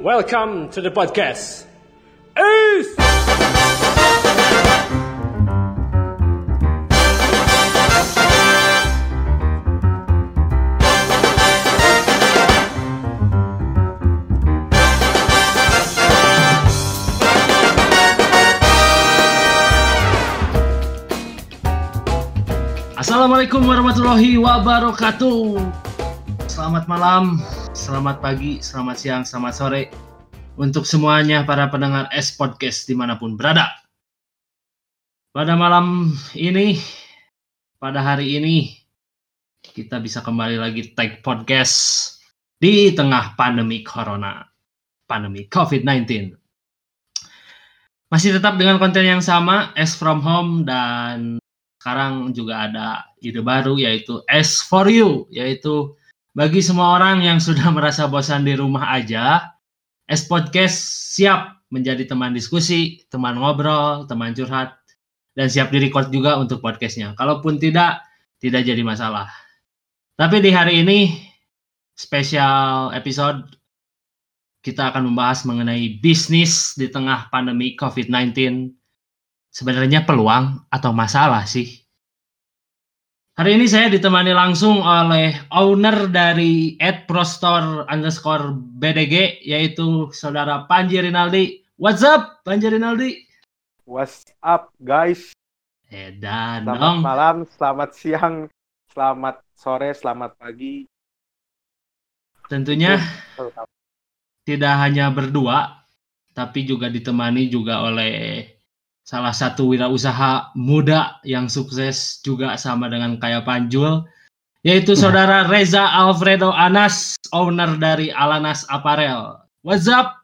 Welcome to the podcast. Assalamualaikum warahmatullahi wabarakatuh. Selamat malam, selamat pagi, selamat siang, selamat sore untuk semuanya para pendengar S Podcast di mana pun berada. Pada malam ini, pada hari ini, kita bisa kembali lagi take podcast di tengah pandemi Corona, pandemi COVID-19. Masih tetap dengan konten yang sama, S from home dan sekarang juga ada ide baru yaitu S for you yaitu bagi semua orang yang sudah merasa bosan di rumah aja S podcast siap menjadi teman diskusi, teman ngobrol, teman curhat dan siap direcord juga untuk podcastnya. Kalaupun tidak, tidak jadi masalah. Tapi di hari ini spesial episode kita akan membahas mengenai bisnis di tengah pandemi COVID-19 sebenarnya peluang atau masalah sih? Hari ini saya ditemani langsung oleh owner dari @prostor underscore BDG yaitu saudara Panji Rinaldi. What's up, Panji Rinaldi? What's up, guys? Edan Selamat dong. malam, selamat siang, selamat sore, selamat pagi. Tentunya tidak hanya berdua, tapi juga ditemani juga oleh salah satu wirausaha muda yang sukses juga sama dengan kayak Panjul, yaitu saudara Reza Alfredo Anas, owner dari Alanas Apparel. What's up,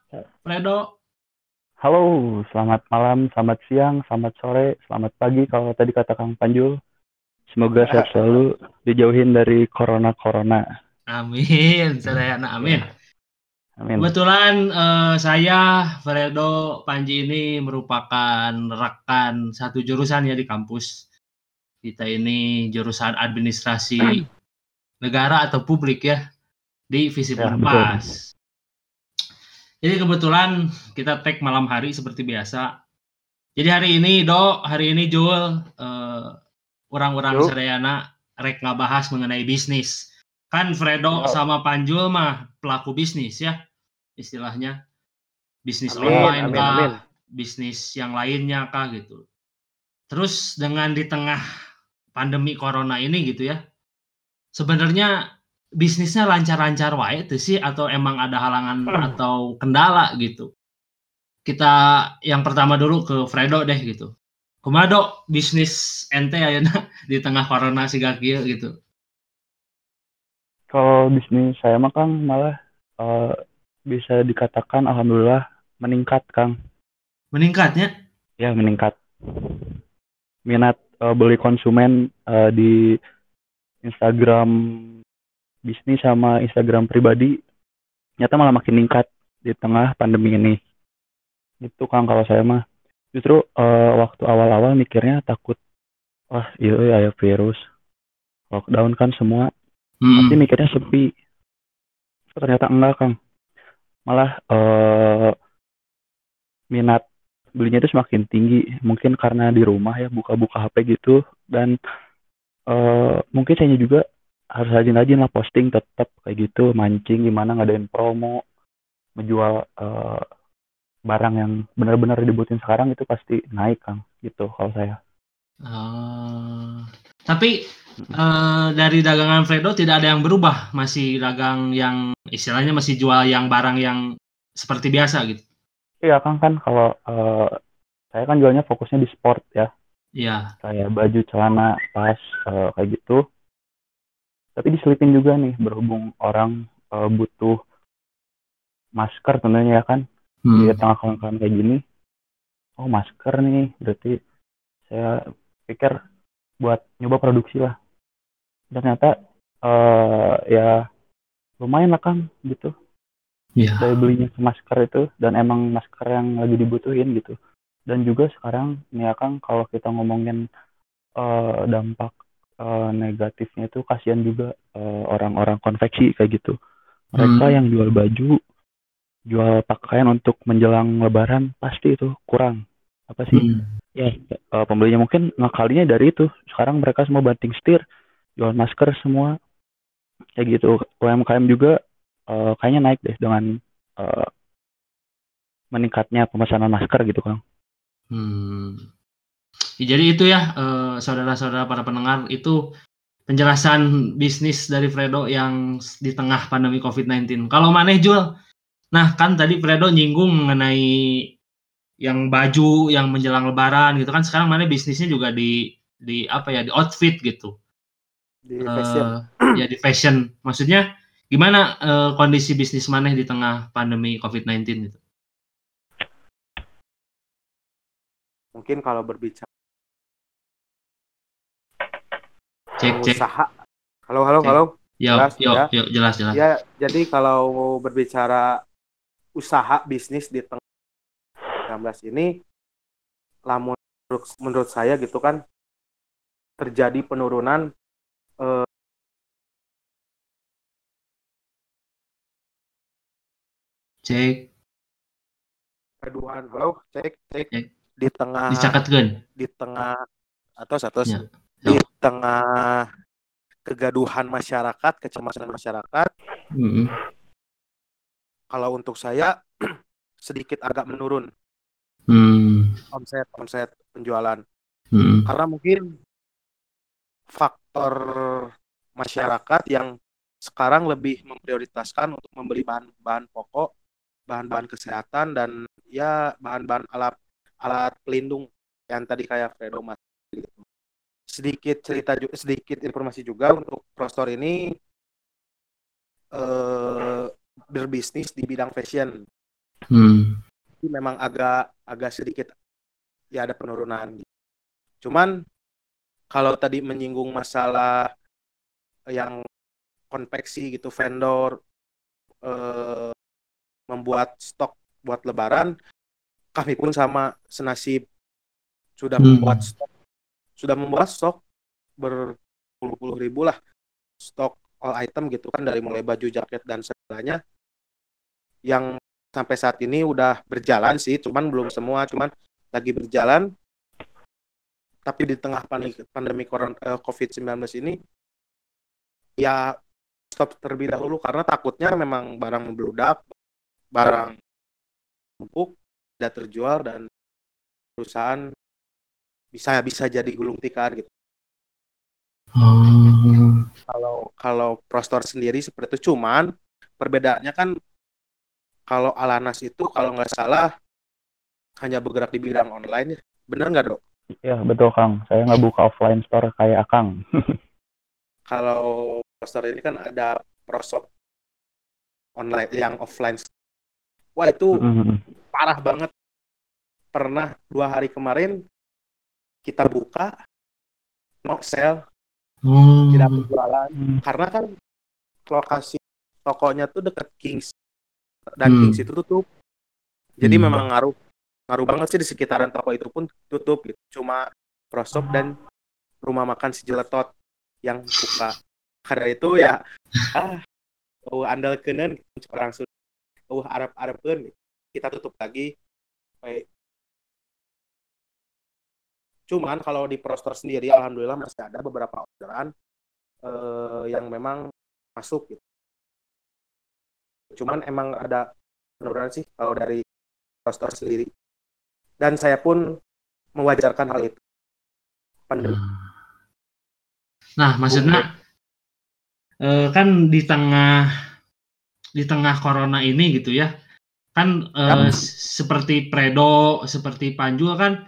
Fredo? Halo, selamat malam, selamat siang, selamat sore, selamat pagi kalau tadi kata Kang Panjul. Semoga sehat selalu, dijauhin dari corona-corona. Amin, sadayana amin. Amin. Kebetulan eh, saya Fredo Panji ini merupakan rekan satu jurusan ya di kampus. Kita ini jurusan administrasi negara atau publik ya di Visip Ya, Unpas. Jadi kebetulan kita tag malam hari seperti biasa. Jadi hari ini Do, hari ini Jul, eh, orang-orang. Sadayana rek ngabahas mengenai bisnis. Kan Fredo Yo. sama Panjul mah pelaku bisnis ya istilahnya. Bisnis Amin, online amin, kah, amin. bisnis yang lainnya kah gitu. Terus dengan di tengah pandemi corona ini gitu ya. Sebenarnya bisnisnya lancar-lancar wae tuh sih atau emang ada halangan atau kendala gitu. Kita yang pertama dulu ke Fredo deh gitu. Kumado bisnis ente ayeuna di tengah corona si kieu gitu. Kalau bisnis saya mah Kang malah eh, bisa dikatakan alhamdulillah meningkat Kang. Meningkatnya Ya, meningkat. Minat eh, beli konsumen eh, di Instagram bisnis sama Instagram pribadi nyata malah makin meningkat di tengah pandemi ini. Itu Kang kalau saya mah. Justru eh, waktu awal-awal mikirnya takut wah iya ya ya virus. Lockdown kan semua Hmm. pasti mikirnya sepi. Ternyata enggak Kang. Malah eh minat belinya itu semakin tinggi. Mungkin karena di rumah ya buka-buka HP gitu dan eh mungkin saya juga harus rajin-rajin lah posting tetap kayak gitu mancing gimana ngadain promo menjual eh, barang yang benar-benar dibutuhin sekarang itu pasti naik Kang gitu kalau saya. Ah. Tapi eh, dari dagangan Fredo tidak ada yang berubah, masih dagang yang istilahnya masih jual yang barang yang seperti biasa gitu. Iya Kang kan kalau eh, saya kan jualnya fokusnya di sport ya. Iya. kayak baju celana tas eh, kayak gitu tapi diselipin juga nih berhubung orang eh, butuh masker tentunya ya kan di Hmm. tengah kawan-kawan kayak gini oh masker nih berarti saya pikir buat nyoba produksi lah Dan ternyata eh ya lumayan lah kan gitu Iya. dari belinya masker itu dan emang masker yang lagi dibutuhin gitu dan juga sekarang nih ya Kang kalau kita ngomongin eh, dampak eh, negatifnya itu kasihan juga eh, orang-orang konveksi kayak gitu. Mereka Hmm. yang jual baju jual pakaian untuk menjelang lebaran pasti itu kurang apa sih Hmm. ya eh, pembelinya mungkin ngakalinya dari itu sekarang mereka semua banting setir jual masker semua kayak gitu UMKM juga eh, kayaknya naik deh dengan eh, meningkatnya pemesanan masker gitu kang Hmm. Ya, Jadi itu ya eh, saudara-saudara para pendengar itu penjelasan bisnis dari Fredo yang di tengah pandemi COVID-19. Kalau maneh Jul, nah kan tadi Fredo nyinggung mengenai yang baju yang menjelang Lebaran gitu kan. Sekarang maneh bisnisnya juga di di apa ya di outfit gitu. di fashion. Eh, ya di fashion. Maksudnya gimana eh, kondisi bisnis maneh di tengah pandemi COVID-19 itu? Mungkin kalau berbicara Cek cek. usaha. Halo, halo, Cek. halo. Yuk, Jelas, yuk, ya. jelas jelas. Ya, jadi kalau berbicara usaha bisnis di tengah 19 ini, lamun menurut, menurut saya gitu kan terjadi penurunan eh, Cek. keduaan halo cek cek Cek. di tengah Dicatatkeun. di tengah atau satu Ya. di tengah kegaduhan masyarakat kecemasan masyarakat Mm-mm. kalau untuk saya sedikit agak menurun Hmm. omset omset penjualan Mm-mm. karena mungkin faktor masyarakat yang sekarang lebih memprioritaskan untuk membeli bahan-bahan pokok, bahan-bahan kesehatan dan ya bahan-bahan alat alat pelindung yang tadi kayak Fredo Mas gitu. Sedikit cerita sedikit informasi juga untuk Prostor ini eh, berbisnis di bidang fashion. Hmm. Jadi memang agak agak sedikit ya ada penurunan. Cuman kalau tadi menyinggung masalah yang konveksi gitu vendor eh, membuat stok buat lebaran, kami pun sama senasib sudah Hmm. membuat stok sudah membuat stok berpuluh-puluh ribu lah stok all item gitu kan dari mulai baju, jaket dan segalanya yang sampai saat ini udah berjalan sih, cuman belum semua, cuman lagi berjalan. Tapi di tengah pandemi, pandemi eh, COVID-19 ini ya stop terlebih dahulu karena takutnya memang barang membludak, barang numpuk, tidak terjual dan perusahaan bisa bisa jadi gulung tikar gitu. Oh. Kalau kalau Prostor sendiri seperti itu cuman perbedaannya kan kalau Alanas itu kalau nggak salah hanya bergerak di bidang online ya. Bener nggak dok? ya betul kang saya nggak buka offline store kayak akang Kalau Prostor ini kan ada prosop online yang offline. Wah itu Mm-mm. parah banget. Pernah dua hari kemarin kita buka no sale Oh. tidak berjualan Hmm. karena kan lokasi tokonya tuh dekat Kings dan Hmm. Kings itu tutup jadi Hmm. memang ngaruh ngaruh banget sih di sekitaran toko itu pun tutup gitu cuma prosop dan rumah makan si Jeletot yang buka karena itu ya ah oh andal kenen orang Sunda oh Arab Arabkan kita tutup lagi Baik. cuman kalau di Prostor sendiri alhamdulillah masih ada beberapa orderan eh, yang memang masuk gitu. Cuman emang ada penurunan sih kalau dari Prostor sendiri. Dan saya pun mewajarkan hal itu. Pandemi. Nah, maksudnya eh, kan di tengah di tengah corona ini gitu ya, kan s- seperti Predo, seperti Panjul kan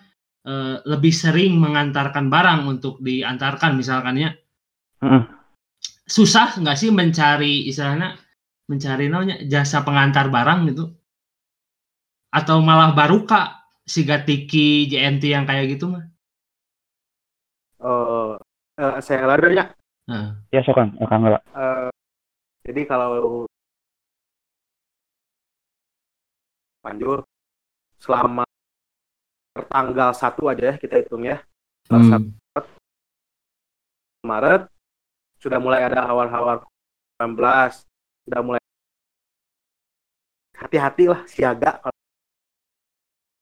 eh, lebih sering mengantarkan barang untuk diantarkan misalkan ya. Mm-mm. Susah nggak sih mencari istilahnya mencari namanya jasa pengantar barang gitu? Atau malah baru kak si Gatiki JNT yang kayak gitu mah? Eh, eh, saya lari ya. Nah, ya so kang nggak Eh, jadi kalau Panjur selama tanggal 1 aja ya kita hitung ya. Tanggal hmm, 1 Maret sudah mulai ada awal-awal 19 sudah mulai hati-hati lah siaga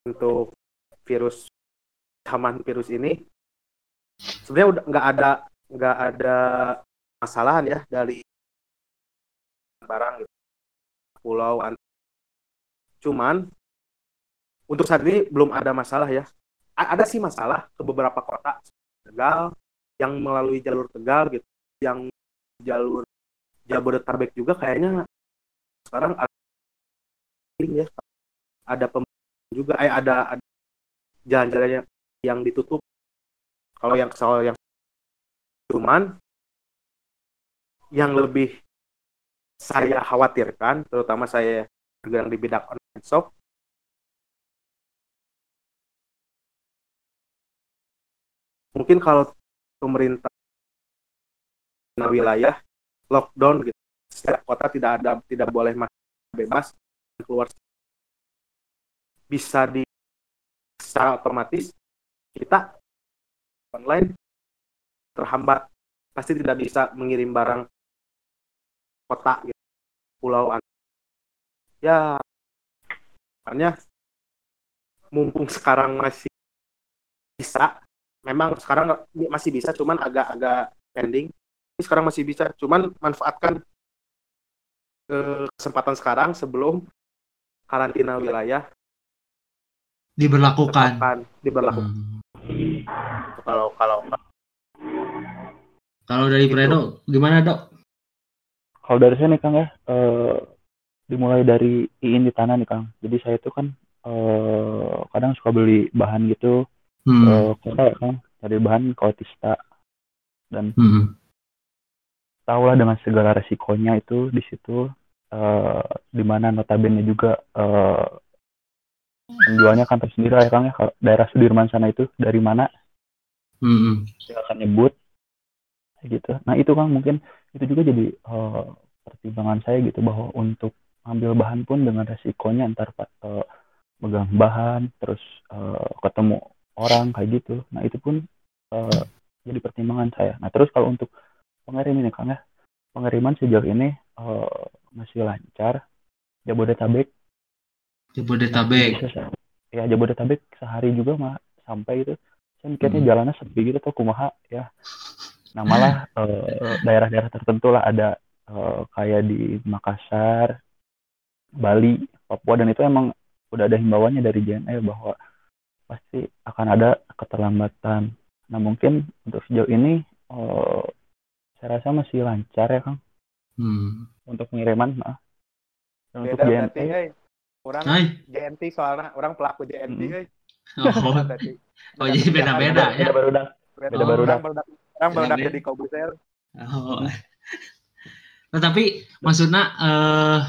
untuk virus zaman virus ini sebenarnya udah nggak ada nggak ada masalahan ya dari barang gitu. pulau an- cuman untuk saat ini belum ada masalah ya A- ada sih masalah ke beberapa kota Tegal yang melalui jalur Tegal gitu yang jalur Jabodetabek juga kayaknya sekarang ada ya ada pem juga eh ada, ada jalan-jalan yang, yang ditutup. Kalau yang soal yang cuman yang lebih saya khawatirkan terutama saya bergerak di bidang online shop mungkin kalau pemerintah wilayah lockdown gitu. Setiap kota tidak ada tidak boleh masuk bebas keluar. Bisa di secara otomatis kita online terhambat. Pasti tidak bisa mengirim barang kota gitu, pulau ya makanya mumpung sekarang masih bisa memang sekarang masih bisa cuman agak-agak pending sekarang masih bisa cuman manfaatkan eh, kesempatan sekarang sebelum karantina wilayah diberlakukan diberlakukan Hmm. kalau kalau kalau dari Gitu. Fredo gimana dok Kalau dari saya nih Kang ya, eh, dimulai dari iin di tanah nih Kang. Jadi saya tuh kan eh, kadang suka beli bahan gitu hmm. ke kota ya Kang, cari bahan ke Otista dan Hmm. Tahulah dengan segala resikonya itu di situ eh, di mana notabene juga eh, penjualnya kan tersendiri lah ya Kang ya daerah Sudirman sana itu dari mana Hmm. dia akan nyebut gitu. Nah itu Kang mungkin itu juga jadi eh, pertimbangan saya gitu bahwa untuk ambil bahan pun dengan resikonya antar eh, megang bahan terus eh, ketemu orang kayak gitu. Nah itu pun eh, jadi pertimbangan saya. Nah terus kalau untuk pengiriman nih Kang ya, pengiriman sejauh ini eh, masih lancar. Jabodetabek. Jabodetabek. Ya Jabodetabek sehari juga mah sampai itu saya mikirnya Hmm. jalannya sepi gitu tuh kumaha ya. Nah malah eh, daerah-daerah tertentu lah. Ada eh, kayak di Makassar Bali Papua. Dan itu emang udah ada himbauannya dari JNE bahwa pasti akan ada keterlambatan. Nah mungkin untuk sejauh ini eh, saya rasa masih lancar ya Kang hmm. untuk pengiriman nah. untuk berarti hey. orang Hai. JNT soalnya orang pelaku JNT Hmm. hey. oh, oh jadi beda-beda ya beda baru dah Beda baru orang barudak orang barudak Beda-beda. jadi komputer Oh. Nah, tapi maksudnya eh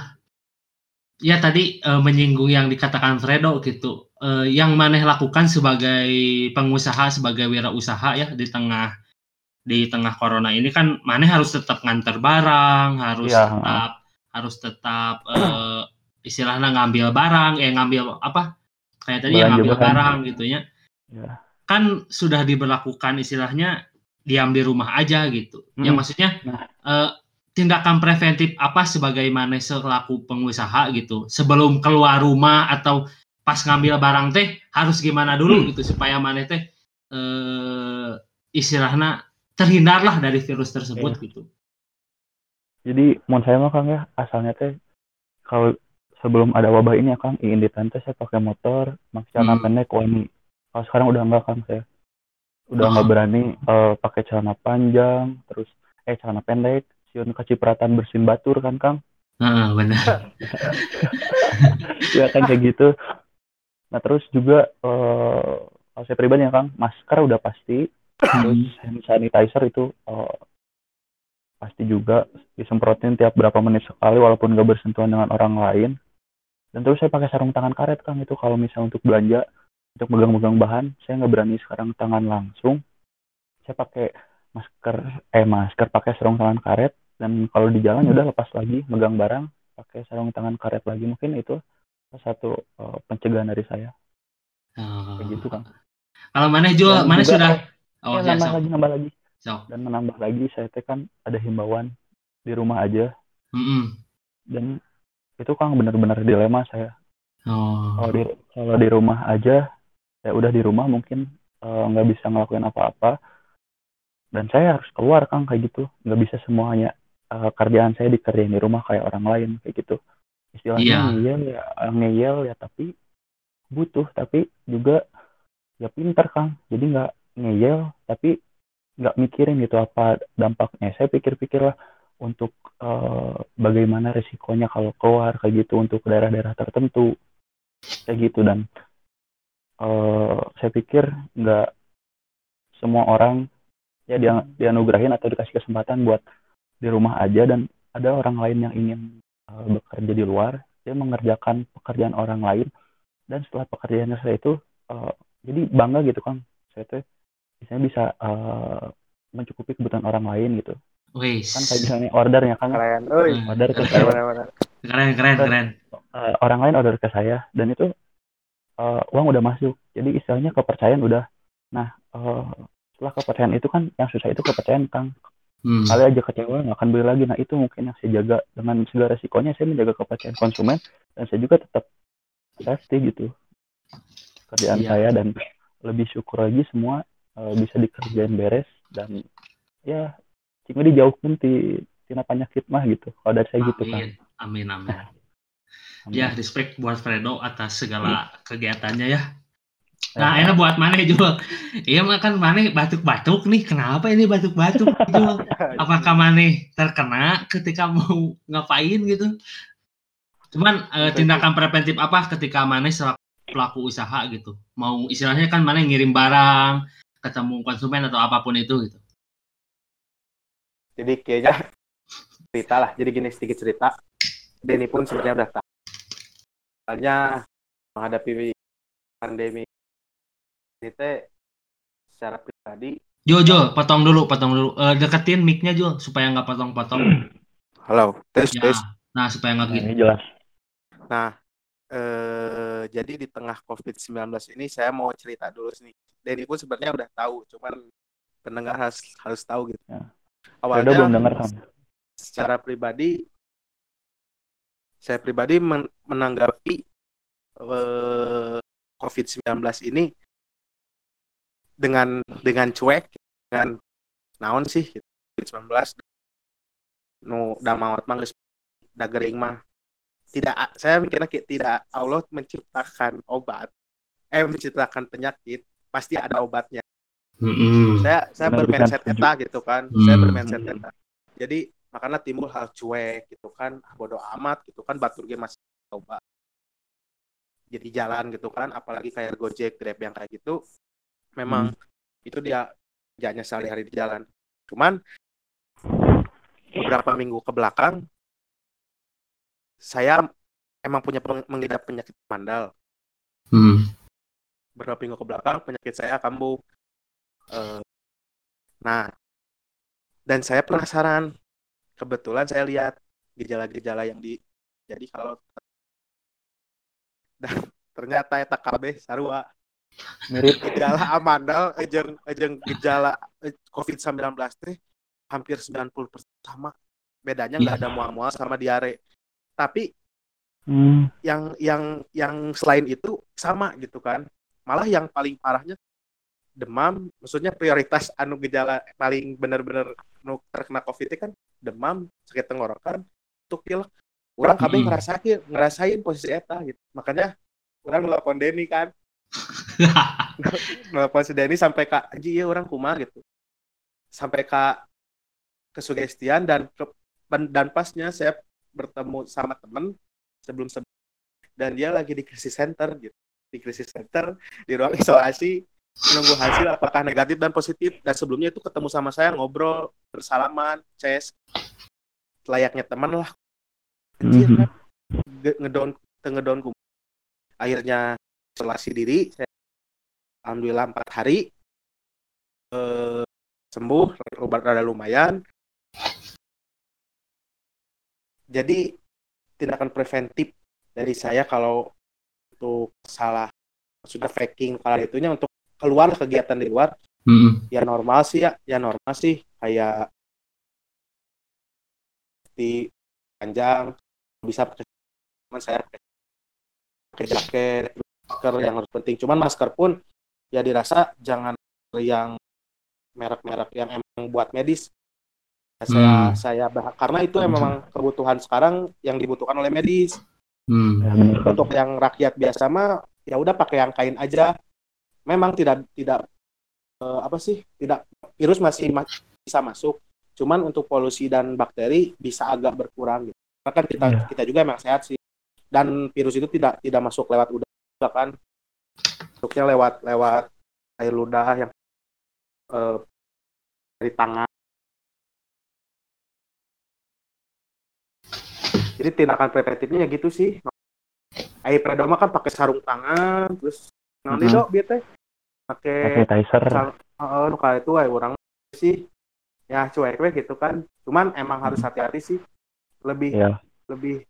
ya tadi eh, menyinggung yang dikatakan Fredo gitu. Eh, yang maneh lakukan sebagai pengusaha, sebagai wirausaha ya di tengah di tengah corona ini kan maneh harus tetap nganter barang, harus Iya, tetap harus tetap eh, istilahnya ngambil barang, eh ngambil apa? Kayak tadi yang Belanja ngambil barang. barang gitunya ya kan sudah diberlakukan istilahnya diam di rumah aja gitu. Yang Hmm. maksudnya Nah. eh, tindakan preventif apa sebagaimana selaku pengusaha gitu sebelum keluar rumah atau pas ngambil barang teh harus gimana dulu Hmm. gitu supaya mana teh eh, istilahnya terhindarlah dari virus tersebut Iya. gitu. Jadi mau saya mah Kang ya asalnya teh kalau sebelum ada wabah ini ya Kang ingin di tante saya pakai motor pakai celana Hmm. pendek wani. Kalau sekarang udah enggak Kang saya. Udah Oh. nggak berani eh, pakai celana panjang terus eh celana pendek siun kecipratan bersin batur kan Kang. Heeh, benar. ya kan kayak gitu. Nah terus juga eh kalau saya pribadi ya Kang masker udah pasti terus hand sanitizer itu eh, pasti juga disemprotin tiap berapa menit sekali walaupun nggak bersentuhan dengan orang lain. Dan terus saya pakai sarung tangan karet kang itu kalau misalnya untuk belanja untuk megang-megang bahan saya nggak berani sekarang tangan langsung. Saya pakai masker eh masker pakai sarung tangan karet dan kalau di jalan ya udah lepas lagi megang barang pakai sarung tangan karet lagi. Mungkin itu satu eh, pencegahan dari saya. Oh. kayak gitu kang. Kalau mana jual, mana sudah? Oh ya, ya, nambah sok. lagi nambah lagi Sok. dan menambah lagi saya teh kan ada himbauan di rumah aja Mm-mm. dan itu kan benar-benar dilema saya Oh. kalau di kalau di rumah aja ya udah di rumah mungkin eh, nggak bisa ngelakuin apa-apa dan saya harus keluar kang kayak gitu nggak bisa semuanya eh, kerjaan saya dikerjain di rumah kayak orang lain kayak gitu istilahnya Iya. ngeyel ya eh, ngeyel ya tapi butuh tapi juga ya pinter kang jadi nggak ngeyel tapi nggak mikirin gitu apa dampaknya. Saya pikir-pikir lah untuk eh, bagaimana resikonya kalau keluar kayak gitu untuk daerah-daerah tertentu. Kayak gitu dan eh, saya pikir nggak semua orang ya dia dianugerahin atau dikasih kesempatan buat di rumah aja dan ada orang lain yang ingin eh, bekerja di luar. Dia mengerjakan pekerjaan orang lain dan setelah pekerjaannya saya itu eh, jadi bangga gitu kan saya tuh misalnya bisa eh, mencukupi kebutuhan orang lain gitu Wis. kan kayak misalnya ordernya kan Hmm. order ke Keren. saya Keren, keren, keren. eh, orang lain order ke saya dan itu eh, uang udah masuk jadi istilahnya kepercayaan udah nah eh, setelah kepercayaan itu kan yang susah itu kepercayaan kang Hmm. kali aja kecewa nggak akan beli lagi nah itu mungkin yang saya jaga dengan segala resikonya saya menjaga kepercayaan konsumen dan saya juga tetap safety gitu kerjaan Iya. saya dan lebih syukur lagi semua eh, bisa dikerjain beres dan ya cuma dijauhkan ti tina penyakit mah gitu kalau dari saya gitu kan Amin, amin, amin. Ya, respect buat Fredo atas segala kegiatannya ya. Nah, enak buat Mane juga. Iya mah kan Mane batuk-batuk nih. Kenapa ini batuk-batuk? Apakah Mane terkena ketika mau ngapain gitu? Cuman eh, tindakan preventif apa ketika selaku pelaku usaha gitu? Mau istilahnya kan Mane ngirim barang, ketemu konsumen atau apa pun itu gitu. jadi kayaknya cerita lah jadi gini sedikit cerita Denny pun sebenarnya udah tahu soalnya menghadapi pandemi ini teh secara pribadi Jo, Jo, potong dulu, potong dulu. Eh, deketin mic-nya Jo, supaya nggak potong-potong. halo tes Ya. tes Nah, supaya nggak Nah, gitu. ini jelas nah eh, jadi di tengah COVID-19 ini saya mau cerita dulu nih Denny pun sebenarnya udah tahu cuman pendengar harus harus tahu gitu. Ya. awalnya Fredo belum dengar kan secara pribadi saya pribadi men- menanggapi eh, COVID-19 ini dengan dengan cuek dengan naon sih gitu. COVID-19 nu da maot mah geus da gering mah tidak saya mikirnya kayak tidak Allah menciptakan obat eh menciptakan penyakit pasti ada obatnya. Mm-mm. saya saya bermindset eta gitu kan Hmm. saya bermindset eta jadi makanya timbul hal cuek gitu kan ah, bodoh amat gitu kan batur ge masih coba. Jadi jalan gitu kan apalagi kayak Gojek Grab yang kayak gitu memang itu dia kerjanya sehari-hari di jalan. Cuman beberapa minggu ke belakang saya emang punya mengidap penyakit mandal Hmm. beberapa minggu ke belakang penyakit saya kambuh. Eh, nah, dan saya penasaran. Kebetulan saya lihat gejala-gejala yang di jadi kalau dan ternyata eta kabeh sarua mirip gejala amandal ejeng ejeng gejala eh, COVID-19 teh hampir 90% sama. Bedanya nggak ada mual-mual sama diare. Tapi hmm, yang yang yang selain itu sama gitu kan. Malah yang paling parahnya demam. Maksudnya prioritas anu gejala paling bener-bener nu terkena covid itu kan demam sakit tenggorokan untuk pilek orang kami Hmm. ngerasain ngerasain posisi eta gitu. Makanya orang nelfon Denny kan. Nelfon si Denny sampai ke aji ya orang kumah gitu. Sampai ke kesugestian dan ke- dan pasnya saya bertemu sama temen sebelum sebelum dan dia lagi di krisis center gitu. Di krisis center di ruang isolasi menunggu hasil apakah negatif dan positif. Dan sebelumnya itu ketemu sama saya ngobrol bersalaman ces layaknya teman lah. Anjir, Mhm. kan? Ge- ngedown akhirnya isolasi diri saya alhamdulillah empat hari eh, sembuh obat rada lumayan jadi tindakan preventif dari saya kalau untuk salah sudah faking kalau itunya untuk keluar kegiatan di luar Mm-mm. ya normal sih ya ya normal sih kayak di panjang bisa pakai cuman saya pakai jaket masker yang harus penting cuman masker pun ya dirasa jangan yang merek-merek yang emang buat medis saya Hmm. saya bah- karena itu memang kebutuhan sekarang yang dibutuhkan oleh medis Hmm. Kang. untuk yang rakyat biasa mah ya udah pakai yang kain aja memang tidak tidak eh, apa sih tidak virus masih ma- bisa masuk cuman untuk polusi dan bakteri bisa agak berkurang gitu karena kan kita Iya. kita juga emang sehat sih dan virus itu tidak tidak masuk lewat udara kan masuknya lewat lewat air ludah yang eh, dari tangan jadi tindakan preventifnya ya gitu sih. Air predoma kan pakai sarung tangan terus nanti dok biar teh pakai sanitizer sarung oh, nu kali itu ay, orang sih. Ya cuek we gitu kan. Cuman emang harus hati-hati sih. Lebih ya lebih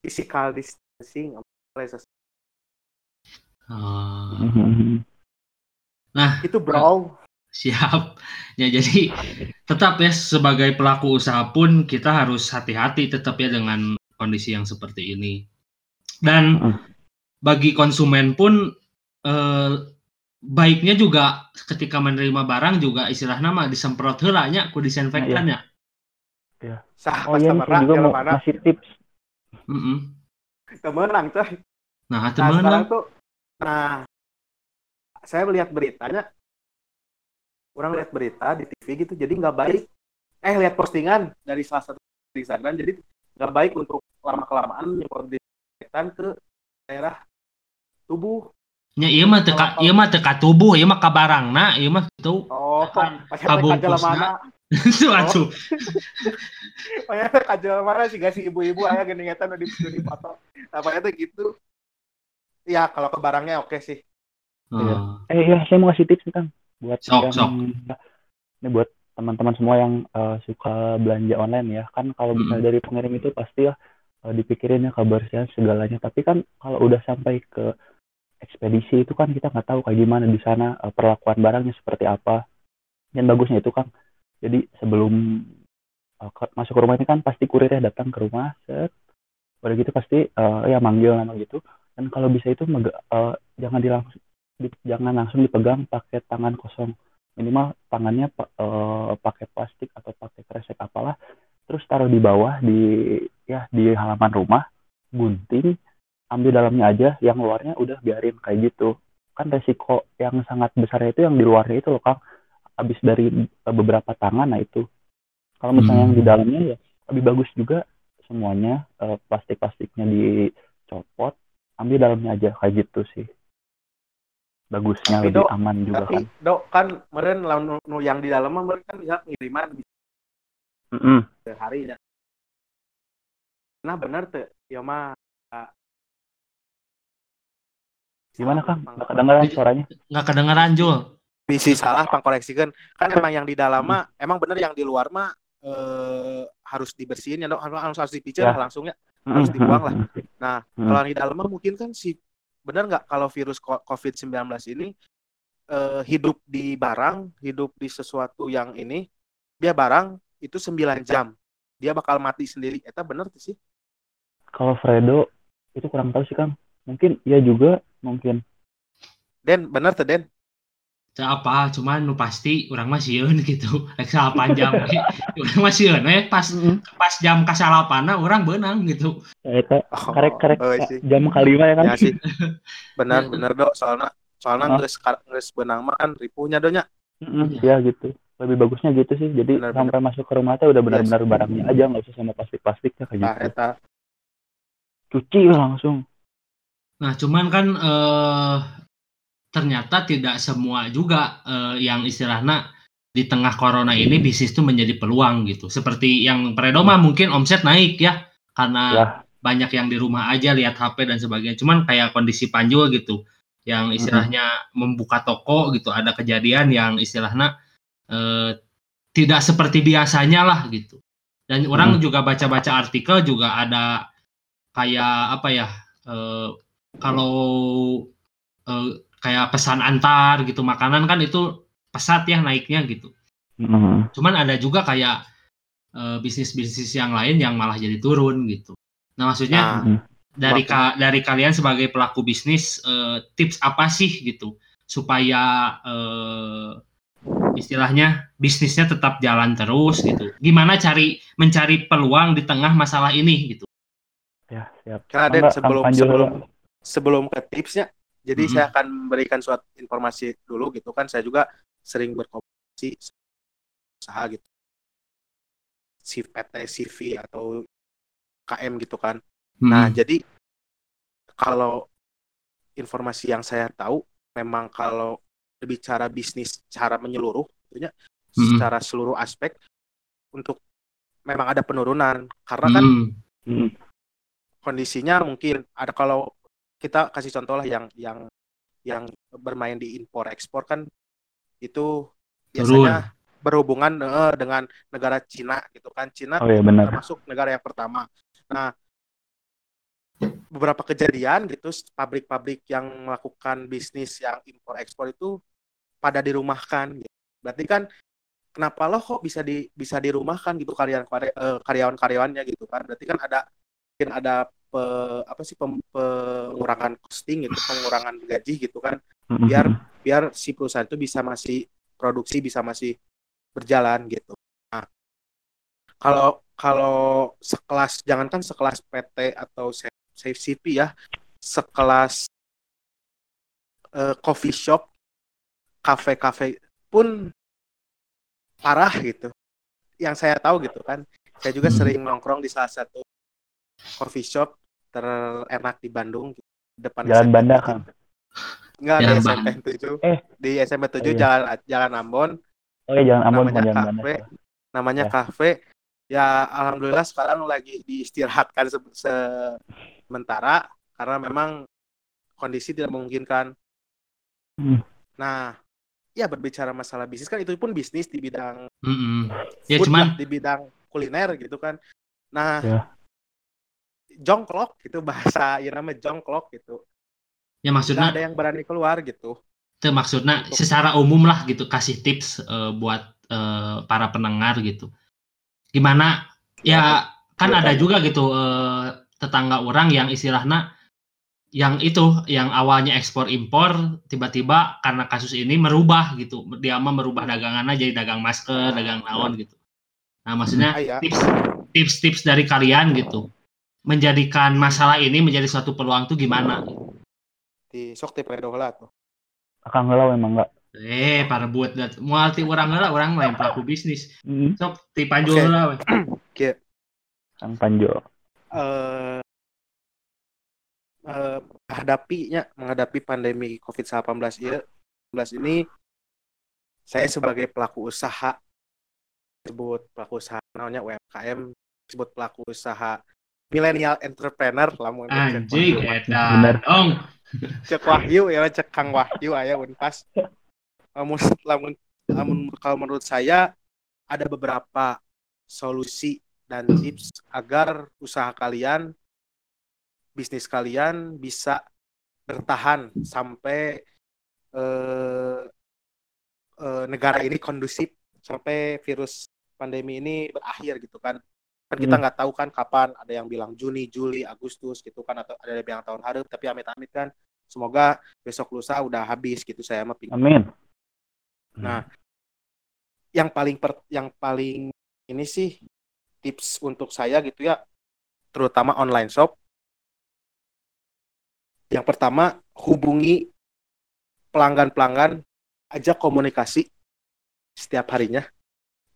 physical distancing Ah, Mhm. itu bro. siap. Ya jadi tetap ya sebagai pelaku usaha pun kita harus hati-hati tetap ya dengan kondisi yang seperti ini. Dan Mm. bagi konsumen pun eh, baiknya juga ketika menerima barang juga istilah nama disemprot heula nya ku disinfektan ya. sah oh iya juga mau mana ngasih tips Mm-mm. kemenang coy Nah, nah teman sekarang tuh nah saya melihat beritanya orang lihat berita di TV gitu jadi nggak baik. Eh lihat postingan dari salah satu di Instagram jadi nggak baik untuk lama kelamaan nyemprot disinfektan ke daerah tubuh. Nya ieu mah teka ieu mah teka tubuh ieu mah ka barangna ieu mah gitu. oh Kan, kajal mana? Itu atuh. pakai kajal mana sih? Gak sih ibu-ibu ayah geningetan di di foto. Apa itu gitu. Ya kalau ke barangnya oke sih. Oh. eh ya saya mau kasih tips nih kang buat Sok, yang sok. ini buat teman-teman semua yang eh, suka belanja online ya. Kan kalau misalnya dari pengirim itu pasti ya eh, dipikirin ya kebersihan segalanya. Tapi kan kalau udah sampai ke ekspedisi itu kan kita nggak tahu kayak gimana di sana eh, perlakuan barangnya seperti apa. Dan bagusnya itu kang. Jadi sebelum ke- masuk ke rumah ini kan pasti kurirnya datang ke rumah set. Udah gitu pasti eh, ya manggil nama gitu. Dan kalau bisa itu eh, jangan dilangsung di- jangan langsung dipegang pakai tangan kosong. Minimal tangannya eh, pakai plastik atau pakai kresek apalah. Terus taruh di bawah di ya di halaman rumah gunting ambil dalamnya aja yang luarnya udah biarin kayak gitu. Kan resiko yang sangat besar itu yang di luarnya itu loh kang. Habis dari eh, beberapa tangan nah itu. Kalau misalnya yang di dalamnya ya lebih bagus juga semuanya eh, plastik-plastiknya dicopot ambil dalamnya aja kayak gitu sih bagusnya Tapi, lebih Dok, aman juga tapi kan dok kan meren lawan nu yang di dalam mah meren kan bisa ngiriman bisa Mm-mm. sehari ya nah bener tuh ya mah ah. gimana kang nggak kedengeran suaranya Nggak kedengeran Jul. bisi salah pangkoreksikan kan emang yang di dalam mah emang bener yang di luar mah eh, harus dibersihin ya dok harus harus dipicet Ya. langsungnya Harus dibuang lah. Nah, Hmm. kalau yang di dalam mah mungkin kan si benar nggak kalau virus ko- COVID-19 ini eh, hidup di barang, hidup di sesuatu yang ini, dia barang itu 9 jam. Dia bakal mati sendiri. Eta bener tuh sih. kalau Fredo itu kurang tahu sih kang mungkin iya juga mungkin Den, bener tuh Den. Apa, cuman nu pasti urang mah sieun gitu. Rek salapan jam we. Urang mah sieun we pas pas jam kasalapanna urang beunang gitu. ya itu Oh, karek karek oh, jam kelima ya kan Ya sih. Bener, Ya. bener dok. Soalnya soalnya Oh. ngeus ngeus benang mah kan ripuhnya donya. Mm-mm, ya gitu lebih bagusnya gitu sih jadi Benar, sampai masuk ke rumah tuh udah benar-benar barangnya aja nggak usah sama plastik-plastiknya kayak Nah, gitu eta cuci langsung Nah, cuman kan eh, ternyata tidak semua juga eh, yang istilahnya di tengah corona ini bisnis itu menjadi peluang gitu. Seperti yang Predoma mungkin omset naik ya karena Ya. banyak yang di rumah aja lihat HP dan sebagainya. Cuman kayak kondisi Panjul gitu yang istilahnya membuka toko gitu ada kejadian yang istilahnya eh, tidak seperti biasanya lah gitu. Dan orang juga baca-baca artikel juga ada kayak apa ya eh, kalau eh, kayak pesan antar gitu makanan kan itu pesat ya naiknya gitu. Mm. Cuman ada juga kayak eh, bisnis-bisnis yang lain yang malah jadi turun gitu. Nah maksudnya Nah, dari ka- dari kalian sebagai pelaku bisnis eh, tips apa sih gitu supaya eh, istilahnya bisnisnya tetap jalan terus gitu. Gimana cari mencari peluang di tengah masalah ini gitu. Ya, siap. Karena Den, Enggak, sebelum sebelum sebelum ke tipsnya, jadi Mhm. saya akan memberikan suatu informasi dulu gitu kan. Saya juga sering berkomunikasi usaha gitu. Si PT, CV atau KM gitu kan. Nah, Hmm. jadi kalau informasi yang saya tahu memang kalau berbicara bisnis secara menyeluruh, tentunya Mhm. secara seluruh aspek untuk memang ada penurunan karena kan Hmm. Hmm. kondisinya mungkin ada kalau kita kasih contoh lah yang yang yang bermain di impor ekspor kan itu biasanya berhubungan eh, dengan negara Cina gitu kan Cina Oh iya benar. termasuk negara yang pertama. Nah, beberapa kejadian gitu pabrik-pabrik yang melakukan bisnis yang impor ekspor itu pada dirumahkan. gitu. Berarti kan kenapa lo kok bisa di bisa dirumahkan gitu karyawan karyawan karyawannya gitu kan? Berarti kan ada mungkin ada pe, apa sih pem- pengurangan costing gitu, pengurangan gaji gitu kan Hmm, biar biar si perusahaan itu bisa masih produksi bisa masih berjalan gitu. Nah, kalau kalau sekelas jangankan sekelas PT atau Safe CP ya, sekelas eh, coffee shop, kafe-kafe pun parah gitu. Yang saya tahu gitu kan, saya juga Hmm. sering nongkrong di salah satu coffee shop terenak di Bandung depan Jalan SMP Banda, 7. Kang. Enggak di Jalan SMP Banda. 7. Eh. Di SMP 7 Oh, iya. jalan jalan Ambon Oh iya jangan Ambon namanya jangan kafe. Banda. namanya Ya. kafe. Ya alhamdulillah sekarang lagi diistirahatkan se- sementara karena memang kondisi tidak memungkinkan. Hmm. Nah, ya berbicara masalah bisnis kan itu pun bisnis di bidang Mm-mm. Ya food cuman lah, di bidang kuliner gitu kan. Nah, Ya. Jongklok gitu bahasa ya namanya jongklok gitu. ya Nggak maksudnya ada yang berani keluar gitu. itu maksudnya Untuk- secara umum lah gitu kasih tips eh, buat eh, para pendengar gitu. Gimana ya kan Iya, ada kan. juga gitu eh, tetangga orang yang istilahnya yang itu yang awalnya ekspor impor tiba-tiba karena kasus ini merubah gitu dia mah merubah dagangannya jadi dagang masker dagang naon gitu nah maksudnya Ah, ya. tips tips-tips dari kalian gitu menjadikan masalah ini menjadi suatu peluang tuh gimana Di sok ti pedo heula tuh. Akang heula emang enggak. eh para buat dat mual ti orang lah orang lain pelaku bisnis Hmm. sok ti panjul Oke. lah we. Kang Panjo. eh eh, menghadapinya menghadapi pandemi COVID-19 ya 19 ini saya sebagai pelaku usaha sebut pelaku usaha namanya UMKM sebut pelaku usaha milenial entrepreneur lamun anjing Bener. edan dong cek Wahyu ya cek Kang Wahyu aya Unpas lamun lamun lamun kalau menurut saya ada beberapa solusi dan tips agar usaha kalian bisnis kalian bisa bertahan sampai eh, eh, negara ini kondusif sampai virus pandemi ini berakhir gitu kan kan kita Hmm. nggak tahu kan kapan ada yang bilang Juni Juli Agustus gitu kan atau ada yang bilang tahun harap tapi amit-amit kan semoga besok lusa udah habis gitu saya mah Amin. Nah, yang paling per- yang paling ini sih tips untuk saya gitu ya, terutama online shop. Yang pertama, hubungi pelanggan-pelanggan, ajak komunikasi setiap harinya.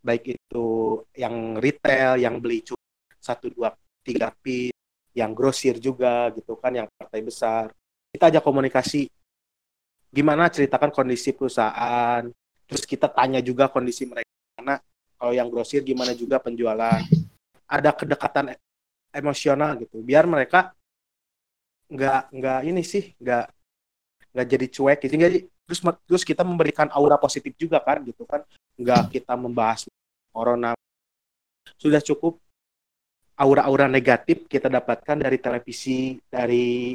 Baik itu yang retail, yang beli cuma satu dua tiga piece, yang grosir juga gitu kan, yang partai besar. Kita ajak komunikasi. Gimana ceritakan kondisi perusahaan, terus kita tanya juga kondisi mereka. Karena kalau yang grosir gimana juga penjualan? Ada kedekatan e- emosional gitu. Biar mereka nggak nggak ini sih nggak nggak jadi cuek gitu. Jadi terus terus kita memberikan aura positif juga kan gitu kan nggak kita membahas corona sudah cukup aura-aura negatif kita dapatkan dari televisi dari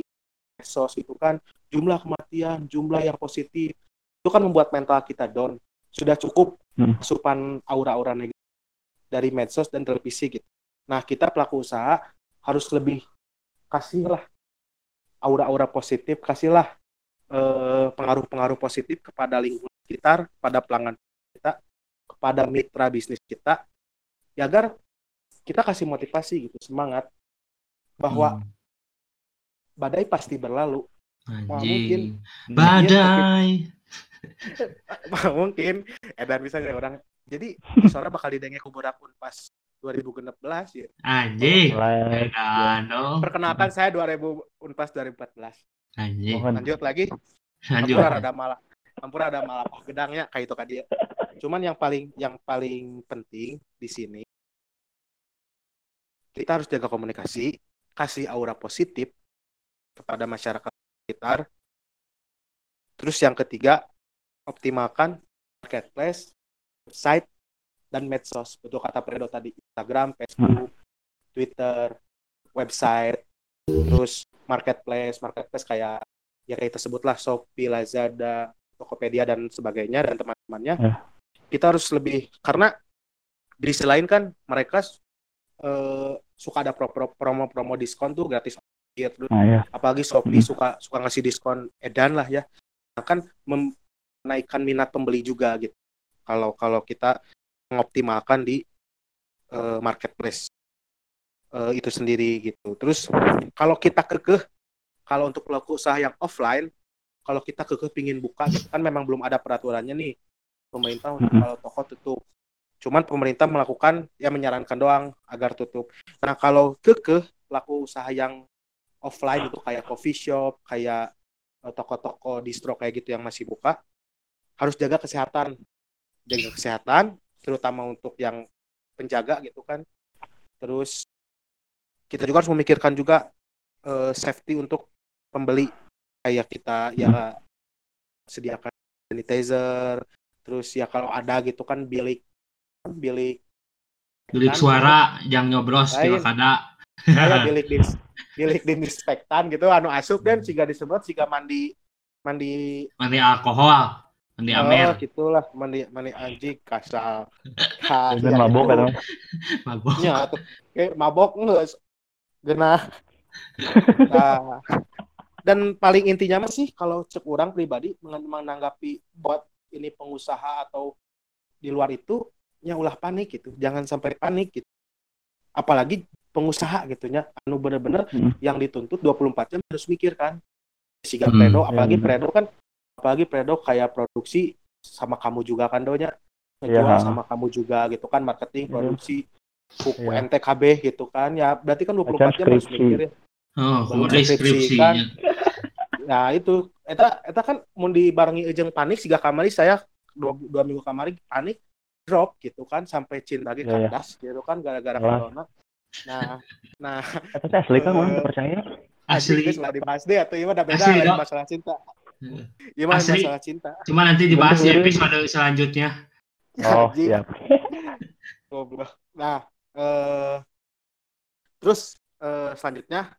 medsos itu kan jumlah kematian jumlah yang positif itu kan membuat mental kita down sudah cukup Hmm. asupan aura-aura negatif dari medsos dan televisi gitu. Nah kita pelaku usaha harus lebih kasih lah aura-aura positif kasihlah eh, pengaruh-pengaruh positif kepada lingkungan sekitar pada pelanggan kepada mitra bisnis kita ya agar kita kasih motivasi gitu semangat bahwa Hmm. badai pasti berlalu Wah, Anjing. mungkin- Badai. mungkin edan bisa nggak orang jadi suara bakal didenge ku budak unpas 2016 ya Anjing. Perkenalkan saya 2000 unpas 2014 Anjing. lanjut lagi Lanjut. Ampura ada malah Ampura ada malah gedangnya kayak itu kan dia. Cuman yang paling yang paling penting di sini kita harus jaga komunikasi kasih aura positif kepada masyarakat sekitar. Terus yang ketiga optimalkan marketplace website dan medsos. Betul kata Predo tadi Instagram Facebook Twitter website terus marketplace. Marketplace kayak ya kayak tersebutlah Shopee Lazada Tokopedia dan sebagainya dan teman-temannya Ya. kita harus lebih karena di sisi lain kan mereka eh, suka ada pro- pro- promo-promo diskon tuh gratis ongkir. Nah ya apalagi Shopee Hmm. suka suka ngasih diskon edan lah ya akan menaikkan minat pembeli juga gitu kalau kalau kita mengoptimalkan di eh, marketplace eh, itu sendiri gitu terus kalau kita kekeh kalau untuk pelaku usaha yang offline kalau kita kekeh pingin buka gitu kan memang belum ada peraturannya nih. Pemerintah untuk kalau toko tutup. Cuman pemerintah melakukan ya menyarankan doang agar tutup. Nah kalau kekeh pelaku usaha yang offline itu kayak coffee shop, kayak eh, toko-toko distro kayak gitu yang masih buka, harus jaga kesehatan. Jaga kesehatan, terutama untuk yang penjaga gitu kan. Terus kita juga harus memikirkan juga eh, safety untuk pembeli kayak kita ya sediakan sanitizer, terus ya kalau ada gitu kan bilik bilik Bilik Kan, suara yang nyobros di Lain. kada. kayak bilik dis bilik disinfektan gitu anu asup dan jika disebut jika mandi mandi Mandi alkohol. Mandi oh, amer. gitulah mandi mandi anjing kasar dan mabok kan Mabok. ya tuh kayak mabok enggak genah nah, dan paling intinya mah sih kalau cek orang pribadi menanggapi buat ini pengusaha atau di luar itu ya ulah panik gitu jangan sampai panik gitu apalagi pengusaha gitu ya anu bener-bener Hmm. yang dituntut 24 jam harus mikir kan Siga Hmm, Predo ya apalagi bener. Predo kan apalagi Predo kayak produksi sama kamu juga kan donya Iya. ngejual sama kamu juga gitu kan marketing Iya. produksi buku Iya. NTKB gitu kan ya berarti kan 24 Macam jam harus skripsi. mikir ya Oh, kan? nah itu eta eta kan mau dibarengi ejeng panik siga kamari saya dua, dua minggu kamari panik drop gitu kan sampai cinta lagi Iya, iya. kandas gitu kan gara-gara Jelas. corona nah nah Eta teh asli kan Eh, orang percaya. asli Asli. lah dibahas deh atau iya udah beda Asli, Dok. masalah cinta iya mah Asli. masalah cinta Cuma nanti dibahas di episode selanjutnya. Oh, siap. Goblok. Nah, eh, terus eh, selanjutnya